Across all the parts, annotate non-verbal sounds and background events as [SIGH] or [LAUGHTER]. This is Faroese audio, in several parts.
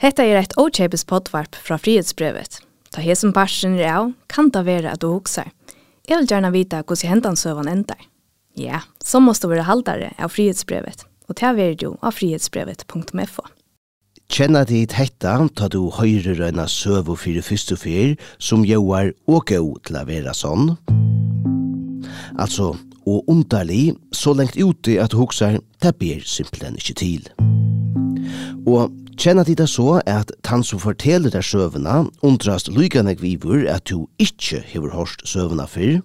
Hetta er eitt ochapes potvarp fra frihetsbrevet. Ta hesen parsen er av, kan ta vera at du huksar. Jeg vil gjerne vita hvordan hentan søvan endar. Ja, så måste du være haldare av frihetsbrevet, og ta vera ju av frihetsbrevet.fo. Kjenna dit hetta, ta du høyrer enn søv fyrir fyrst og fyr, som jo er og gau til å vera sånn. Altså, og underlig, så lengt ute at du huksar, det ber simpelthen ikke til. Og Kjenner de det så at han som forteller deg søvna, undrast lykane gvivur at du ikkje hever hørst søvna fyrr?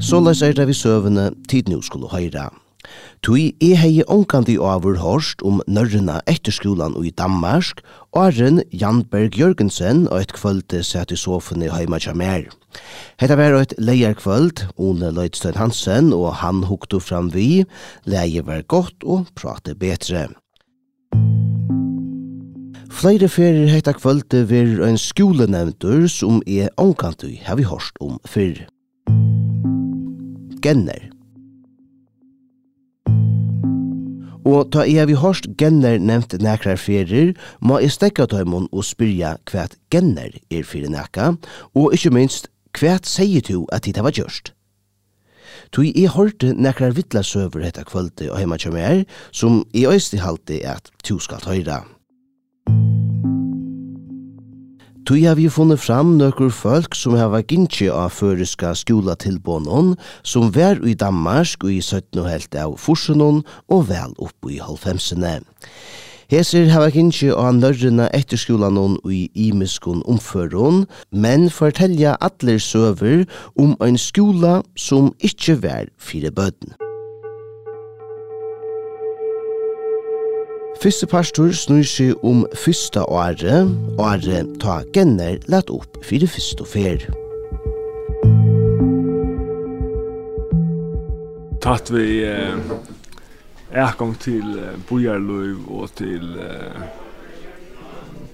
Så løs er det vi søvne tid nu skulle høyra. Tui e hei onkandi avur horst om nørrena etterskolan og i Danmark, Aren Janberg Jørgensen og et kvölde sett i sofen i heima kjamer. Hetta var et leierkvöld, Ole Løydstein Hansen og han hukte fram vi, leie var godt og prate betre. Flere ferier hetta kvölde ver ein skúlenevntur som er onkantui hevi hårst om fyrr. Genner Og ta jeg vi hårst genner nevnt nekrar ferier, må jeg stekka tøymon og spyrja hva genner er fyrir nekka, og ikkje minst hva sier du at dit var gjørst. Tui jeg hørte nekrar vittla søver hetta kvölde og heima kjømmer, som i øyste halte at tu skal høyra. Tui har vi funnet fram nøkker folk som hava gynnsi av føreska skolatilbånen, som vær i Danmark og i 17 helt av Forsenon og vel opp i halvfemsene. Hesir hava gynnsi av nørrena etterskolanon og i imiskon omføron, men fortelja atler søver om ein skola som ikkje vær fire bøten. Fyrste pastor snur seg om fyrsta åre, åre ta genner lett opp fyrir fyrste fer. Tatt vi eh, ergang til eh, bojarløyv og til eh,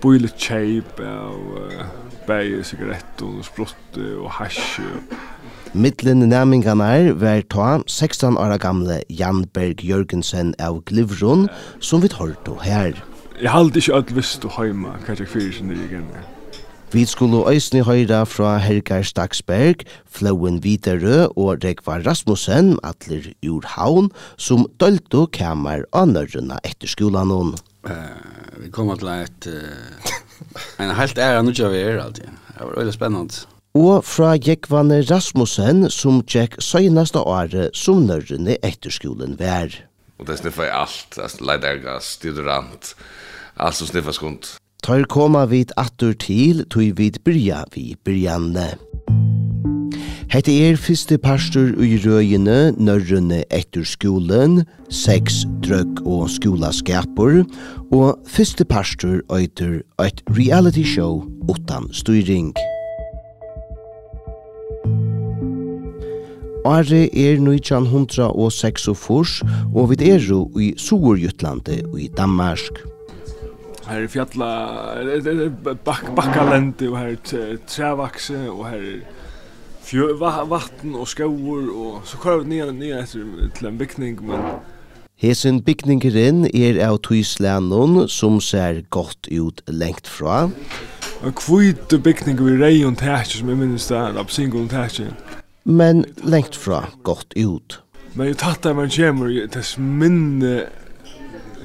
bojlet kjeip av eh, bæg, sigaretter, sprutte og hasje og Mittlen er var ta 16 år gamle Jan Berg Jørgensen av Glivron, som vi hørte her. Jeg halte ikke alt visst og heima, hva jeg fyrir sin nye genne. Vi skulle øysni høyra fra Hergar Staksberg, Flauen Viderø og Rekvar Rasmussen, atler ur haun, som dølto kamar av nørrena etter skolan hon. Uh, vi kom til et, uh, en helt æra nudja vi er alltid. Det var veldig spennende og fra Jekvane Rasmussen som tjekk søgnaste året som nørrene etterskolen vær. Og det sniffa i alt, altså leiderga, student, alt som sniffa skunt. Tar koma vid attur til, tog vid byrja vi byrjanne. Hette er fyrste pastor i røyene, nørrene etter skolen, seks drøgg og skolaskaper, og fyrste pastor øyter et reality show utan styring. Are er 1906 og seks og furs, og vi er jo i Sogerjutlandet og i Danmark. Her er fjalla, her er er bak, bakkalendi og her er trævakse, og her er fjø, vatten og skauur og så kvar vi ned, ned etter til en bygning, men Hesen bygningeren er av Tyslænon som ser godt ut lengt fra. En kvite bygning vi reion tætje som jeg minnes der, absingon tætje men lengt fra godt ut. Men jeg tatt at man kommer i dess minne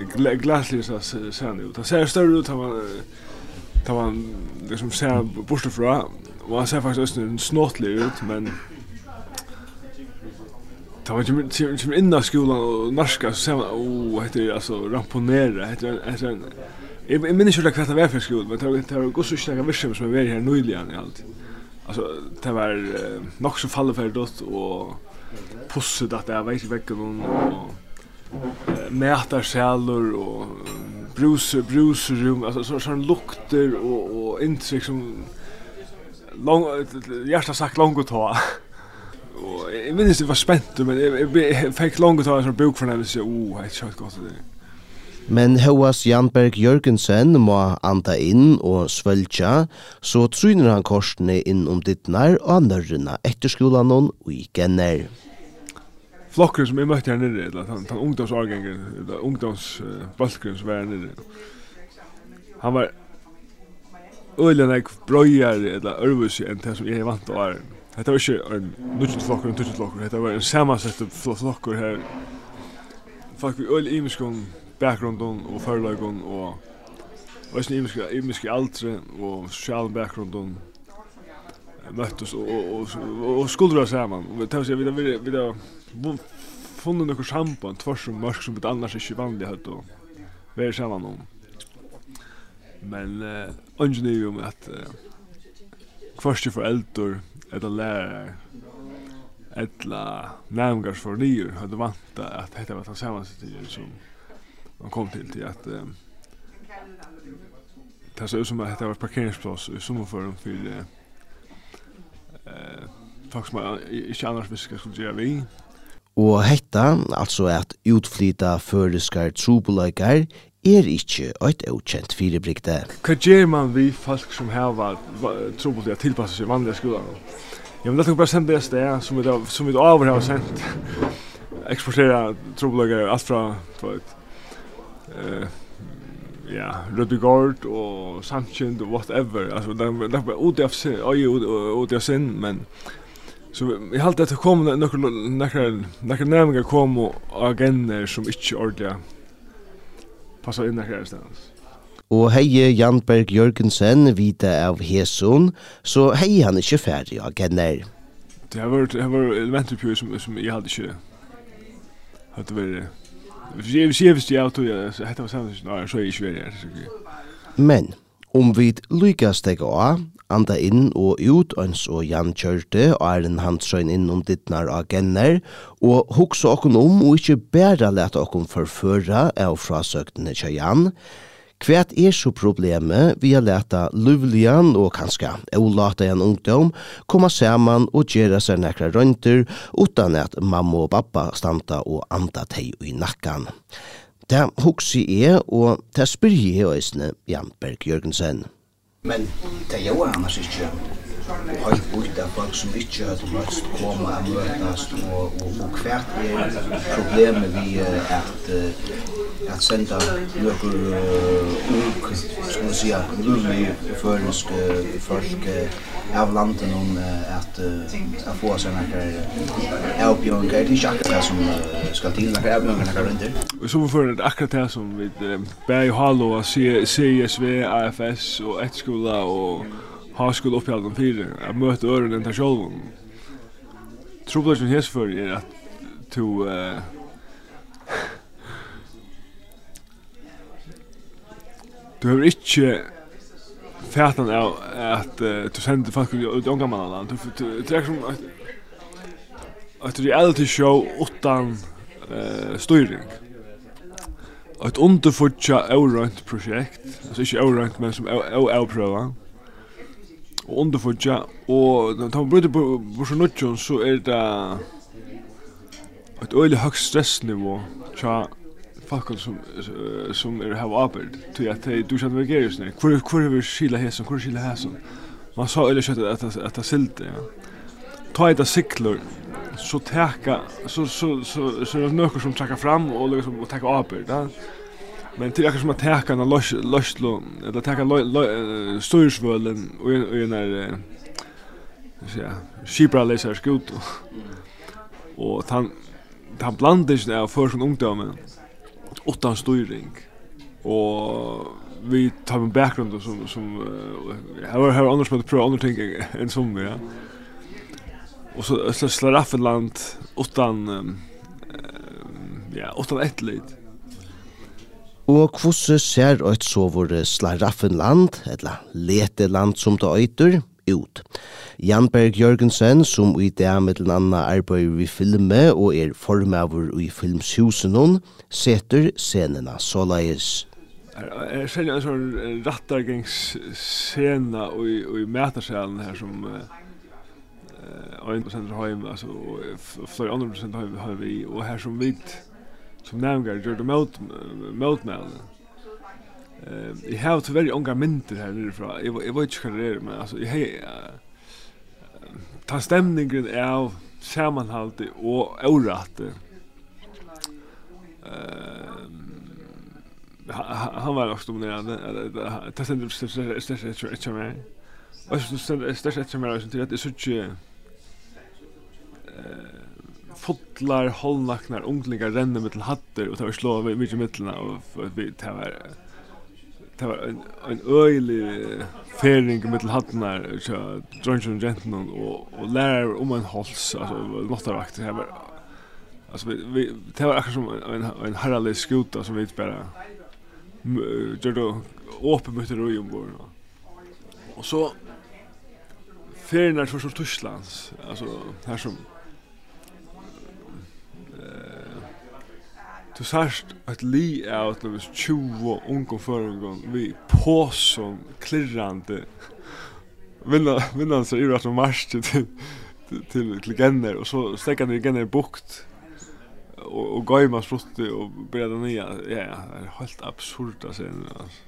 ser han ut. Han ser større ut han tar man liksom ser borste fra og han ser faktisk også en snåtlig ut, men Da man kommer, inn av skolan og norska, så ser man, oh, heter det, altså, ramponera, heter det, heter det, jeg minns ikke hva det var for skolen, men det var gos og snakka virksomhet som er veri her nøyligan i alt. Mm alltså det var uh, nog så fallfärdigt och pusset att jag vet väck någon och uh, mätar själor och bruser rum alltså så sån lukter och och intryck som lång hjärta sagt långt ta. Och jag minns det var spänt men jag fick långt ta en sån bok för när så oh det är så gott det. Men Hoas Janberg Jørgensen må anda inn og svølja, så tryner han korsene inn om dittnar og nørrena etter skolan og i genner. Flokker som jeg møtte her nere, eller den, den ungdomsårgangen, eller ungdomsbalken som var her nere, han var øylen nek brøyer eller ørvus enn det som jeg er vant til å være. Hetta var ikke en nutjent flokker, en tutjent flokker, hetta var en samansett flokker her. Folk vi øylen imeskong bakgrunden og förlagen og Og sin imiske, imiske äldre og social bakgrunden møttes og, og, og, og skuldra samman och vi tar vi vidare vi da funnet några samband tvers om mörk som det annars ikke vanlig hatt og och vi om. Men eh ingenjör om at eh, kvarste för äldre eller lærer eller nærmgars for nyer hadde vant at dette var sammansättningen som man kom til til at eh, det ser ut som at det var parkeringsplass i sommarförum för eh, folk som ikke annars visste skulle gjøre vi. Og hetta, altså at utflyta føreskar trobolagar, er ikkje eit ukjent firebrikte. Hva gjør man vi folk som heva trobolagar til tilpassa seg vanlige skolar? Ja, men det er bare sendt det sted som vi, som vi over har sendt. Eksportera trobolagar alt fra, du vet, eh ja, Rødegård og Sanchez og whatever. Alltså det den var ute av sin, oj ute av sin men så jag halt att det kom några några några nämningar kom och agenner som inte ordliga passar in där någonstans. Og heie Janberg Jørgensen vita av Hesun, så heie han ikkje færdig agenner. Det har vært, det har vært elementer som, som jeg hadde ikkje hadde vært Jag ser visst jag tror jag hette var samme, så er jeg ikke veldig her. Men om vi lyckas stega av anda inn og ut ans og Jan kjørte og er en handsøgn inn om dittnar og genner og hukse okken om og ikkje bæra leta okken forføra av frasøktene til Jan Kvært er så problemet vi har leta luvlian og kanskje Olata en ungdom koma saman og gjera seg nekra røynter utan at mamma og pappa standa og anda teg i nakkan. Det hoksi er, og det spyrir jeg òsne Jan Berg Jørgensen. Men det gjør annars ikke høyt bort av folk som ikke har møtt å komme og møtast og, og, og hvert er problemet vi er at at senda nøkker ung, skal vi si, grunnlig føresk folk av landen om at at få seg nekker avbjørnker, det er ikke akkurat det som skal til, nekker avbjørnker nekker rundt. Og så for akkurat det som vi bærer i halo, CSV, AFS og etskola og har skulle uppehålla fyra att möta öron den själv. Trubbelsen hes hesfør er at to Uh, Du har ikke fætan av at uh, du sender folk ut i omgammalland. Du är som at, ett reality show utan uh, styring. Et underfutja eurønt prosjekt, altså ikke eurønt, men som oavpröva og underfutja, og da man bryter på Borsonutjon, så er det et øyelig høyt stressnivå tja folk som som er hava arbeid til at de du kjenner vergerer sånn hvor hvor er vi skila hesen hvor skila hesen man sa øyelig kött att att att silte ja. Ta ett cyklor så täcka så så så så er det noen som trekker fram och liksom og teka arbeid ja. Men det är som att täcka en löslo eller täcka styrsvölen och og en där ja, skibra läser skut. Och han han blandis när för från ungdomen utan styrning. Og vi tar en bakgrund som som har uh, har annars med pro andre ting enn som ja. Og så så slår Raffinland utan um, ja, utan ett lit. Og kvosse ser et sovore slaraffenland, eller leteland som det øyter, ut? Janberg Jørgensen, som i det med den andre arbeider vi filme og er formøver i filmshusen hun, setter scenene såleis. Jeg er en sånn rattargengsscena i, i meterselen her som uh, 1% har hjemme, altså, og flere andre prosent har vi, og her som vidt som nævngar gjør det mot mot møtmælene. Eh, jeg har tyverri unga mynter her nirifra, jeg, jeg vet ikke hva det er, men altså, jeg har... uh, ta stemningen av samanhaldi og årati. Uh, han var också dominerande, ta stemningen styrst etter etter meg, og styrst etter meg, og styrst etter meg, og styrst etter meg, og styrst etter meg, fotlar hållnaknar unglingar renner mittel hatter och tar slå mycket i mitten och vi tar det var en en öjlig färing mittel hattnar så drunchen renten och och lär om en hals alltså måste vara aktiv här alltså vi, vi det var akkurat som en en herrlig skuta som vi bara gör då öppen mot det rum bord och så färnar för så Tysklands alltså här som Du sørst at li er at det var 20 unge føringen vi på som klirrande vinnan seg i rett og mars til til til genner og så stekka ni legender i bukt og, og gaima sprutti og bredda nya ja, ja, det er helt absurd å se nu altså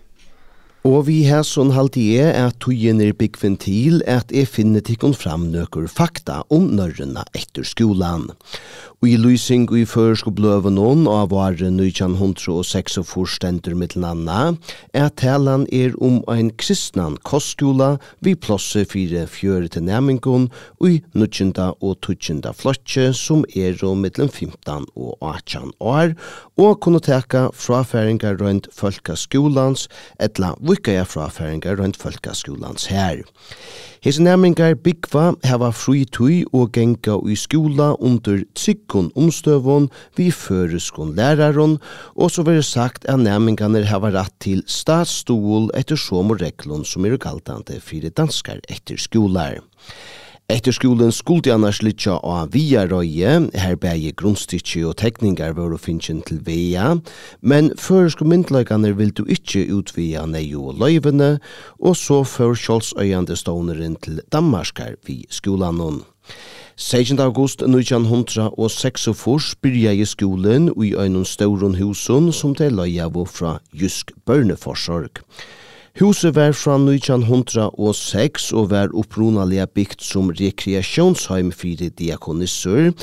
Og vi har sånn halde jeg at togjen er byggven til at jeg finner tikkun fram nøkker fakta om nørrena etter skolan. Og i lysing og i førsk og bløven noen av var 1906 og forstender mittelanna er talan er om ein kristnan kostskola vi plosser fire fjøre til næmingon og i nødgjenda og tødgjenda flotje som er om mittelen 15 og 18 år og kunne teka frafæringar rundt folkaskolans etla vikka jeg fraføringar rundt Folkaskolans her. Hese nærmingar byggva heva fritui og genga i skola under tryggun omstøvun vi føreskun læraron, og så veri sagt at nærmingarna heva ratt til statsstol etter som og reglun som er galtande fyrir danskar etter skolar. Etter skolen skulle annars litja av via røye, her bægje grunnstyrkje og tekningar var å finne til via, men føresko myndløykane vil du ikkje utvia neio og løyvene, og så før kjolsøyande ståneren til Danmarkar vi skolanon. 16. august 1906 byrja i skolen og i øynun stauron husun som til løy av fra Jysk Børneforsorg. Huset var fra 1906 og var opprunaliga bygd som rekreasjonsheim fyrir diakonisser,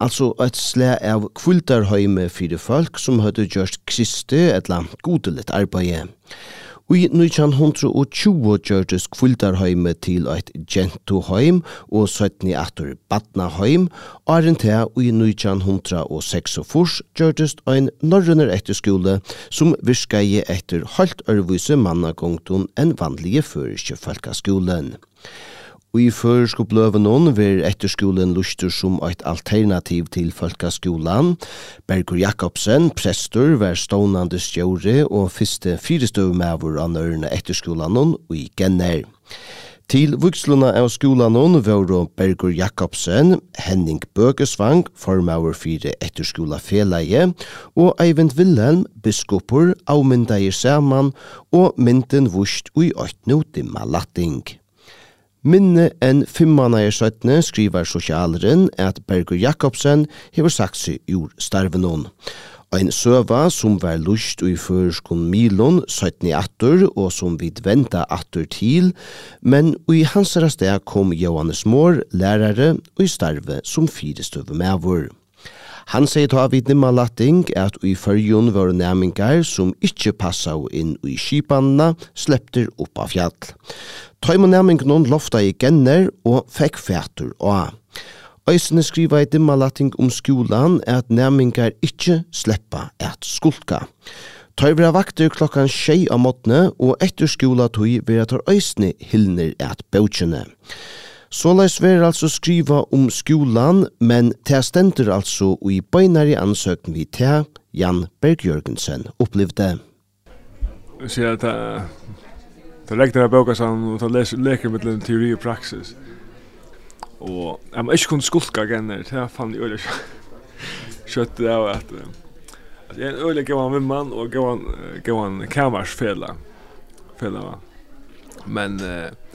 altså et slæ av kvultarheim fyrir folk som hadde gjort kriste etla godelitt arbeid. I 1920 gjørtes Kvildarheime til eit gentuheim og 17 atur badnaheim, og til i 1906 gjørtes ein norrønner etterskole som virka i etter halvt ørvise mannagongton enn vanlige føriske folkaskolen. Og i føresko noen ver etterskolen lustur som eit alternativ til folkaskolan. Bergur Jakobsen, prestur, var stånande stjåre og fyrste fyrestøvmævur an etterskolan etterskolanon og i genner. Til vuksluna av skolanon var Bergur Jakobsen, Henning Bøgesvang, formauer fire etterskola feleie, og Eivind Wilhelm, biskopur, avmyndeier saman, og mynden vust ui oitno dimma latting. Minne enn fimmana i søttene skriver sosialeren at Berger Jakobsen hever sagt seg ur starvenon. Ein søva som var lust i førskon milon søttene atter og som vi venta atter til, men i hans sted kom Johannes Mår, lærare, og i starve som fyrestøve med vår. Han sier ta vid nimma latting at i fyrjun var næmingar som ikkje passa inn i skipanna slepter upp av fjall. Tøyma næmingnån lofta i genner og fekk fætur og Øysene skriva i dimma latting om skolan at næmingar ikkje sleppa et skulka. Tøy vera vakter klokkan 6 av måttene, og etter skola tøy vera tar øysene hilner et bautjene. Så leis ver altså skriva om skolan, men te stender altså i beinari ansøkten vi te, Jan Berg-Jørgensen opplevde. Jeg sier at det regner av boka sammen og det leker mellom teori og praksis. Og jeg må ikke kunne skulka genner, det er fan i øyla kjøttet av at jeg er en øyla gav han vimman og gav han kamarsfela. Fela, va? Men... Uh,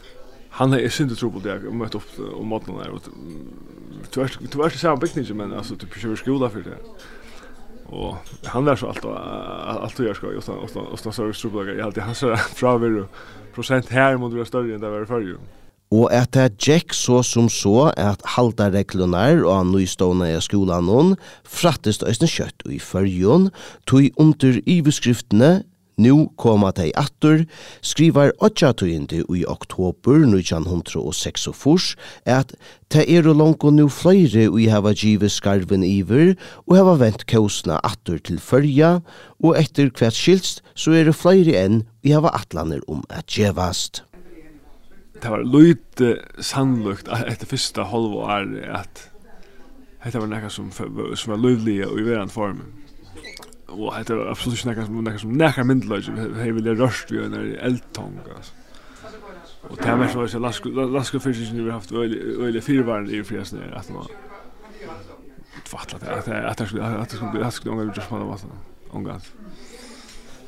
han är synd tro på det om ett upp om maten där och tvärs tvärs så byggnad men alltså typ kör skola för det. Och han där så allt allt jag ska just och och så så tro. Jag alltid han så bra vill procent här mot det större än det var förr. Og at det gikk så som så at halda reglunar og nystående i skolan hon frattist øyne kjøtt i fyrjon, tog under iveskriftene Nu koma tei attur, skrivar Otjatuyndi i oktober 1906 at te eru longu nu fløyre ui hava givet skarven iver og hava vent kausna attur til fyrja og etter hvert skilst så eru fløyre enn ui hava atlaner om at gjevast. Det var lite sannlukt etter fyrsta halvår at dette var nekka som, som var løyvlige og i verand formen og det er absolutt ikke snacka som några som nära myndlöj hej vil jeg röst vi er i eldtong og det här var så att laska vi har haft haft öle i fyrvarn i at att man fattat att att att att skulle att skulle det just at det Ungar.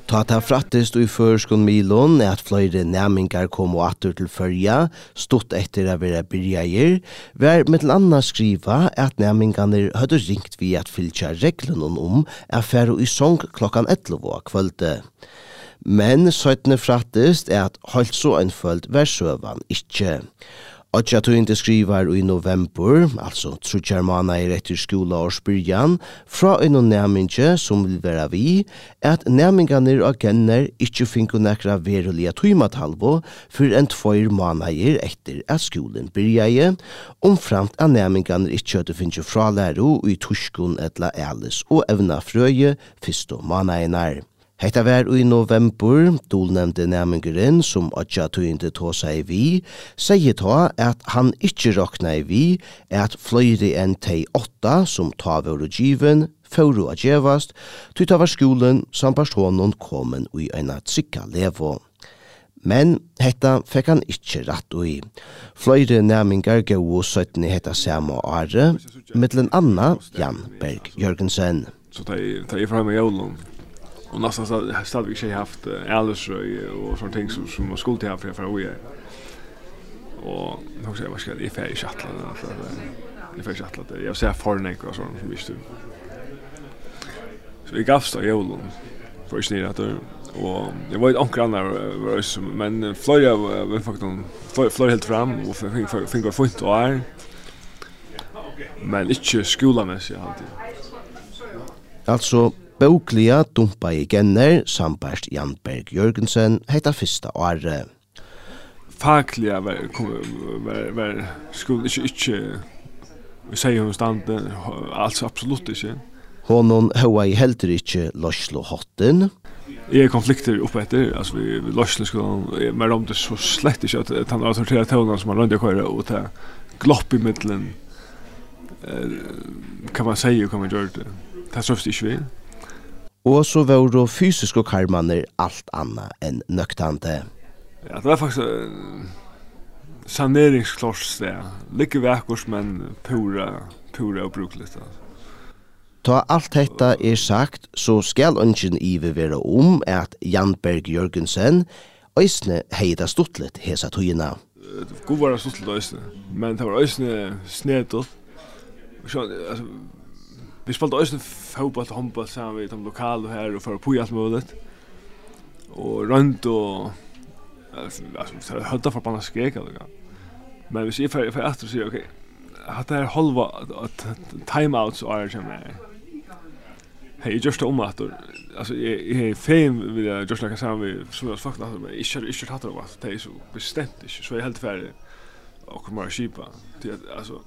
Ta ta frattist i førskon milon er at fløyre næmingar kom og atur til fyrja, stått etter a vera byrjeier, var mittel anna skriva at næmingarnir høyde ringt vi at fylltja reglunnen om er færo i song klokkan 11 av kvölde. Men søytne frattist er at holdt så en følt var søvan ikkje. Ogja tog inte skrivar i november, altså trutjar manair etter skola og spyrjan, fra en næminge som vil vera vi, at næminganir og genner ikkje finko nekra verulige tøymatalvo for en tvoir manair etter at skolen byrjaie, omframt at næminganir ikkje høyde finko fra læro i tuskun etla elis og evna frøye fyrst og manainar. Hetta var i november, dolnemde nærmengeren som Adja tøyende tå seg vi, sier ta at han ikkje råkna i vi, at fløyre enn tei åtta som ta vore given, fóru at djevast, tøy ta var skolen som personen komen ui eina trykka levo. Men hetta fekk han ikkje ratt ui. Fløyre nærmengar gau og søttene hetta samme åre, mittlen Anna Jan Berg Jørgensen. Så ta i, ta i fram i och nästan så hade vi inte haft Alice och sånt ting som som man skulle till för för vi och nog jag, vad ska det för i schattlan alltså det för schattlan det jag ser förnek och sånt som visst du så vi gavs då jolon för snir att och det var ett ankar annan var oss men flöja var faktiskt flöja helt fram och fick fint och är men inte skolamässigt alltid. alltså Bøklia dumpa i genner, sambart Jan Berg Jørgensen, heita fyrsta åre. Faglia var, var, var skulle ikkje, vi sier hun stand, altså absolutt ikkje. Honon høy heldur ikkje Loslo Hotten. Jeg er konflikter oppe etter, altså vi, vi Loslo skulle, men om det så slett ikkje at, at han autoritere tøvnene som han rønner køyre, og ta glopp i middelen, kan man säga kan man göra det. Det här så det inte og så var det fysiske karmaner alt annet enn nøktante. Ja, det var faktisk uh, saneringskloss det. Ja. Lykke men pura, pura og brukligt. Altså. Ta alt detta er sagt, så skal ønsken Ive være om at Janberg Jørgensen øysne heida stuttlet hesa tøyina. God var det stuttlet øysne, men det var øysne snedet. Så, altså, Vi spalte også fotball og håndball sammen med de lokale lokala här och för på Og rundt og... Altså, det er hade for bara skrek eller något. Men vi ser för etter og sier, ok, hatt det her halva timeouts og er som er... Hei, jeg Hej det om at... Altså, jeg er fein vil jeg just lägga sammen med som jag fucking alltså men jag ikke tatt det om at det er så bestemt ikke, så jeg er helt ferdig og kommer å skipa Altså,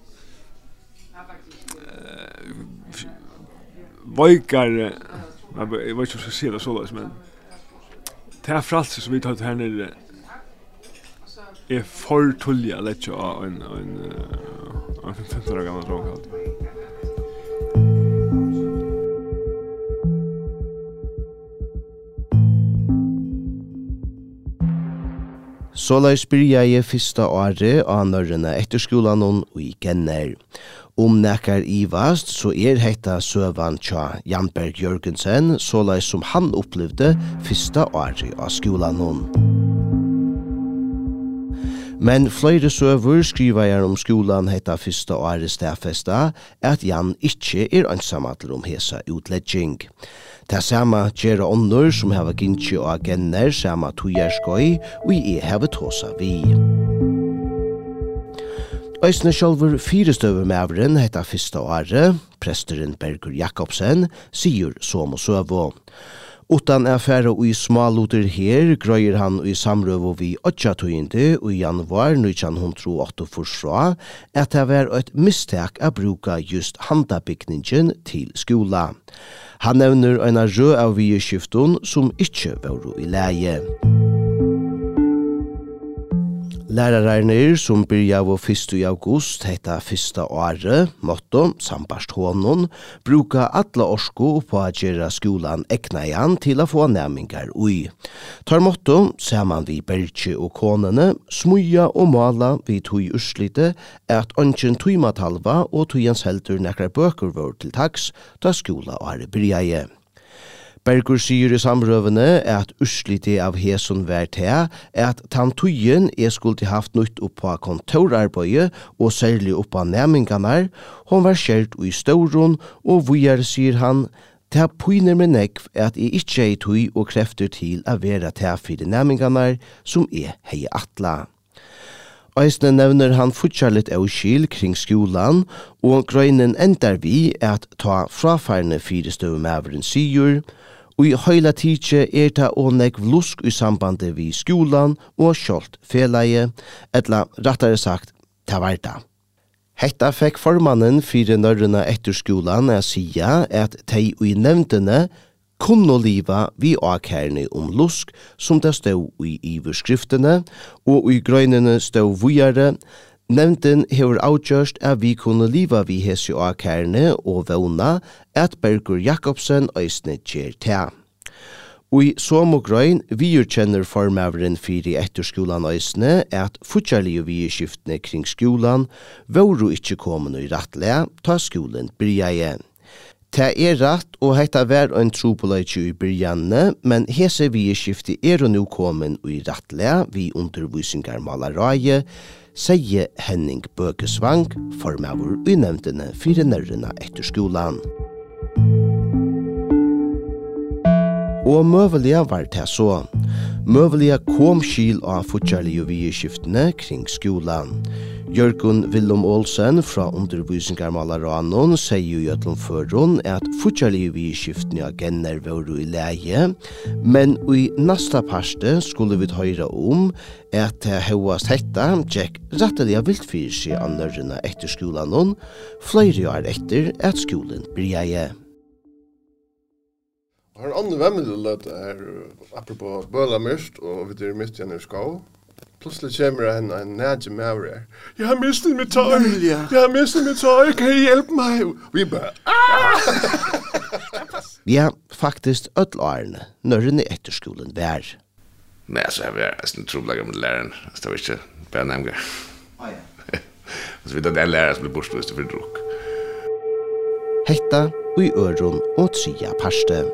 Vojkar, jag vet inte om jag ska säga det så men det här fralset som vi tar här nere är för tulliga lätt av en, en, en 15 år gammal trångkall. Så la jeg spyrja jeg fyrsta året av nørrene etter skolan og i genner om nekkar i vast, så er heita søvan tja Janberg Jørgensen, såleis som han opplevde fyrsta åri av skolan hon. Men flere søver skriva jeg om skolan heita fyrsta åri stafesta, at Jan ikkje er ansamadler om hesa utledging. Det samme gjerra ånder som heva gintje og agenner samme tujerskoi, og i heva tåsa vi. Øysne sjálfur fyrestøver med avren heita fyrsta åre, presteren Bergur Jakobsen, sier som og søvå. Utan affæra og i smaluter her grøyer han i samrøv og vi åtja og i januar 1908 forsra at det var et mistak a bruka just handabikningen til skola. Han nevner en rød av vi skiftun som ikkje var i leie. Lærararnir som byrja av 1. august heita 1. åre, motto, sambarst hånden, bruka atla orsko på a gjerra skolan ekna igjen til a få næmingar ui. Tar motto, saman vi bergje og konene, smuja og mala vi tui urslite, at ongen tuimatalva og tuians heldur nekrar bøker vår til taks, da skola åre byrja Bergur sier i samrøvene at urslite av hesun vær til at tantuyen er skulle haft nytt oppa kontorarbeidet og særlig oppa næmingarnar, hon var skjert i stauron og vujar sier han Ta pyner med nekv at jeg ikkje er tøy og krefter til å være ta fyrir næmingarnar som er hei atla. Eisne nevner han fortsatt av skil kring skolan, og grøynen endar vi at ta frafærne fire støvmæveren sigur, og i høyla tidsje er ta og nekv lusk i sambandet vi skolan og kjolt feleie, etla rattare sagt, ta verda. Hetta fekk formannen fire nørrena etter skolan er sia at tei og i nevntene kunne liva vi akkærne om lusk som det stod i iverskriftene, og i grøynene stod vujare, Nevnden hever avgjørst at vi kunne liva vi hese akkærne og våna at Bergur Jakobsen øysne kjer ta. Og i som og grøyn, vi kjenner formaveren fyri etterskolan øysne at fortjallige vi skiftene kring skolan våru ikkje komin i rattle ta skolen bryja igjen. Det er rett, og hetta var ein trupolaitju i byrjanne, men hese vi er skifti er og nu komin i rattlea vi undervisingar malaraje, sier Henning Bøkesvang, formavur unemtene fire nærrena etter skolan. Og møvelia var det så. Møvelia kom skil av fortjallige vi skiftene kring skolan. Jørgen Willum Olsen fra undervisningarmalar og annon sier jo i ætlom førron at fortjallig vi i skiftene av genner våru i leie, men i nasta parste skulle vi høyra om at hevast hetta Jack rattelig av viltfyrir seg av nørrena etter skolan hon, flere år etter at skolen blir jeg. Har andre vemmelig løtt er apropos bølamyrst og vi dyr mist igjen i skau, Plutselig kommer det en, en nærge maver her. Jeg har mistet mit tøj. Ja. Jeg har mistet mit tøj. Kan I hjælpe mig? Vi bare, [LAUGHS] Ja, faktisk ødel årene, når den etter skolen vær. Nei, altså, jeg var en troblager mot læreren. Altså, det var ikke bare nemlig. Ah, ja. [LAUGHS] Altså, vi tar den læreren som blir bortstående for drukk. Hetta, og i øron og tria parste.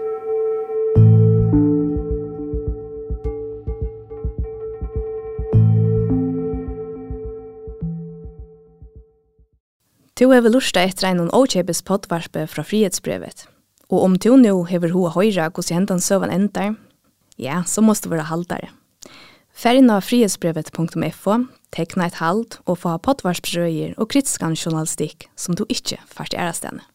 Tu hever lusta etter en åkjepes poddvarpe fra frihetsbrevet. Og om tu nu hever hoa høyra hos hentan søvan endar, ja, så måste være haldare. Færgen av frihetsbrevet.fo, tekna et hald og få poddvarsprøyer og kritiskan journalistikk som du ikkje fart i ærastene.